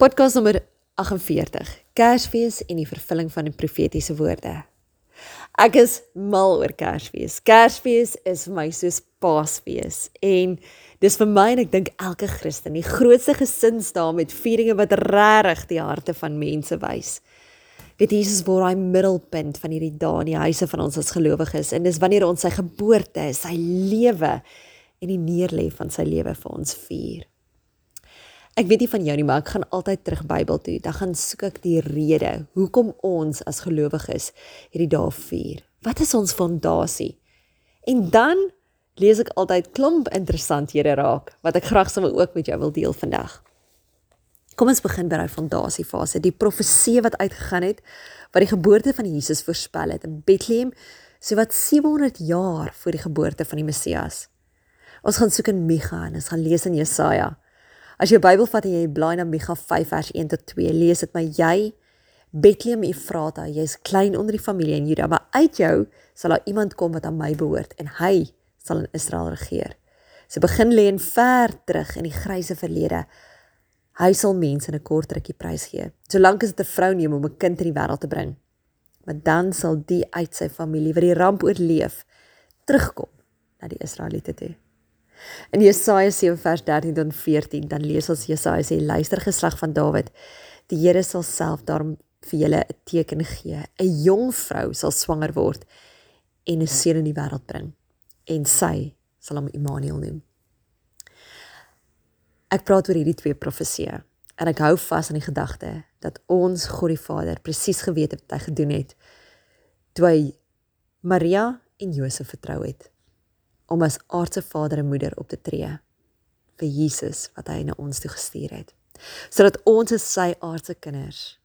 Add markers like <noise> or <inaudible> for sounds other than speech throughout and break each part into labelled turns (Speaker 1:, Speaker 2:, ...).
Speaker 1: Podcast nommer 48. Kersfees en die vervulling van die profetiese woorde. Ek is mal oor Kersfees. Kersfees is vir my soos Paasfees en dis vir my en ek dink elke Christen die grootste gesinsdae met vieringe wat regtig die harte van mense wys. Dit Jesus word hy middelpunt van hierdie dae in die huise van ons as gelowiges en dis wanneer ons sy geboorte, sy lewe en die neerlê van sy lewe vir ons vier. Ek weet nie van jou nie, maar ek gaan altyd terug Bybel toe. Dan gaan soek ek die rede hoekom ons as gelowiges hierdie dae vier. Wat is ons fondasie? En dan lees ek altyd klomp interessanthede raak wat ek graag sou ook met jou wil deel vandag. Kom ons begin by daai fondasiefase, die profesie wat uitgegaan het wat die geboorte van Jesus voorspel het in Bethlehem, so wat 700 jaar voor die geboorte van die Messias. Ons gaan soek in Micha en ons gaan lees in Jesaja. As jy Bybel vat en jy blaai na Micha 5 vers 1 tot 2, lees dit my jy Bethlehem Efrata, jy's klein onder die familie in Juda, maar uit jou sal daar iemand kom wat aan my behoort en hy sal in Israel regeer. Sy begin lê in ver terug in die grysse verlede. Hy sal mense in 'n kort rukkie prys gee. Solank as dit 'n vrou neem om 'n kind in die wêreld te bring. Maar dan sal die uit sy familie wat die ramp oorleef terugkom na die Israeliete toe. In Jesaja 7 vers 13 tot 14 dan lees ons Jesaja sê luister geslag van Dawid die Here sal self daarom vir julle 'n teken gee. 'n jong vrou sal swanger word en 'n seun in die wêreld bring en sy sal hom Immanuel noem. Ek praat oor hierdie twee profesieë en ek hou vas aan die gedagte dat ons God die Vader presies geweet het wat hy gedoen het toe hy Maria en Josef vertrou het om as aardse vader en moeder op te tree vir Jesus wat hy na ons toe gestuur het sodat ons as sy aardse kinders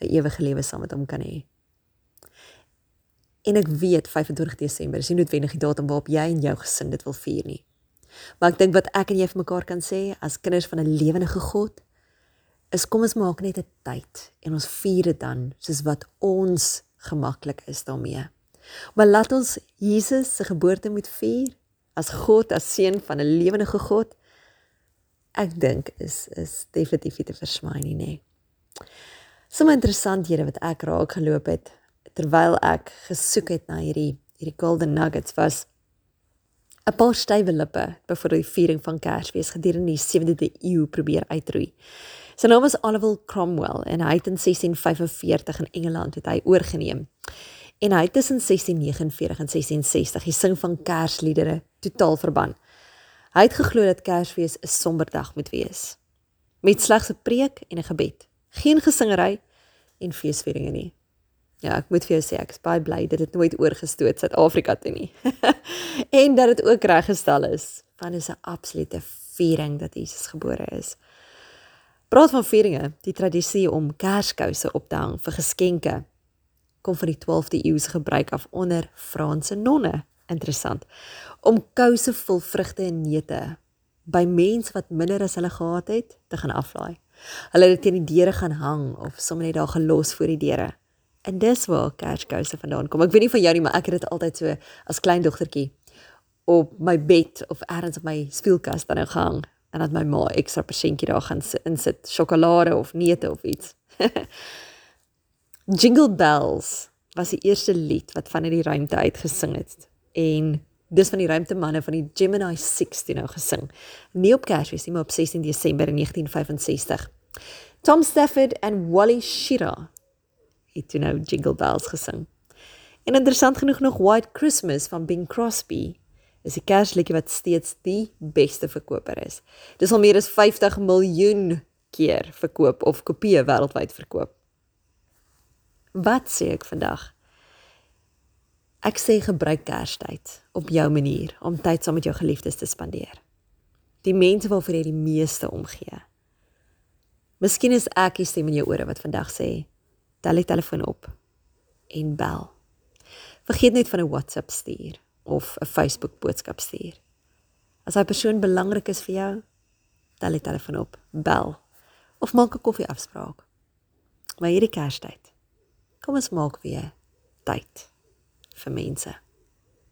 Speaker 1: 'n ewige lewe saam met hom kan hê. En ek weet 25 Desember is nie noodwendig die datum waarop jy en jou gesin dit wil vier nie. Maar ek dink wat ek en jy vir mekaar kan sê as kinders van 'n lewende God is kom ons maak net 'n tyd en ons vier dit dan soos wat ons gemaklik is daarmee. Maar laat ons Jesus se geboorte moet vier as God as seun van 'n lewende God ek dink is is definitief nie te versmaai nie nê. Sommige interessanthede wat ek raak geloop het terwyl ek gesoek het na hierdie hierdie golden nuggets was 'n paar stywe lippe voor die viering van Kersfees gedurende die 17de eeu probeer uitroei. Sy naam was Oliver Cromwell en hy het in 1645 in Engeland het hy oorgeneem. En hy tussen 1649 en 1660 die sing van Kersliedere totaal verban. Hy het geglo dat Kersfees 'n somber dag moet wees. Met slegs 'n preek en 'n gebed. Geen gesingery en feesvieringe nie. Ja, ek moet vir jou sê ek is baie bly dat dit nooit oorgestoot Suid-Afrika toe nie. <laughs> en dat dit ook reggestel is. Want dit is 'n absolute viering dat Jesus gebore is. Praat van vieringe, die tradisie om Kerskouse op te hang vir geskenke kom van die 12de eeu se gebruik af onder Franse nonne. Interessant. Om kouse vol vrugte en neute by mense wat minder as hulle gehad het te gaan aflaai. Hulle het dit teen die deure gaan hang of sommer net daar gelos voor die deure. En dis waar kerskouse vandaan kom. Ek weet nie van jou nie, maar ek het dit altyd so as klein dogtertjie op my bed of ergens op my speelkas dan gehang en dat my ma ekstra persentjie daar gaan insit, sjokolade of neute of iets. <laughs> Jingle Bells was die eerste lied wat van uit die ruimte uit gesing het en dis van die ruimtemanne van die Gemini 16 nou gesing. Nie op Kersfees nie, maar op 16 Desember 1965. Tom Stafford en Wally Schirra het toe nou Jingle Bells gesing. En interessant genoeg nog White Christmas van Bing Crosby is 'n Kersliedjie wat steeds die beste verkoper is. Dis al meer as 50 miljoen keer verkoop of kopieë wêreldwyd verkoop. Wat sê ek vandag? Ek sê gebruik Kerstyd op jou manier om tyd saam met jou geliefdes te spandeer. Die mense waarvoor jy die meeste omgee. Miskien is ek die stem in jou ore wat vandag sê, tel die telefoon op en bel. Vergeet net van 'n WhatsApp stuur of 'n Facebook boodskap stuur. As daai persoon belangrik is vir jou, tel die telefoon op, bel of maak 'n koffieafspraak. Maar hierdie Kerstyd Kom ons maak weer tyd vir mense.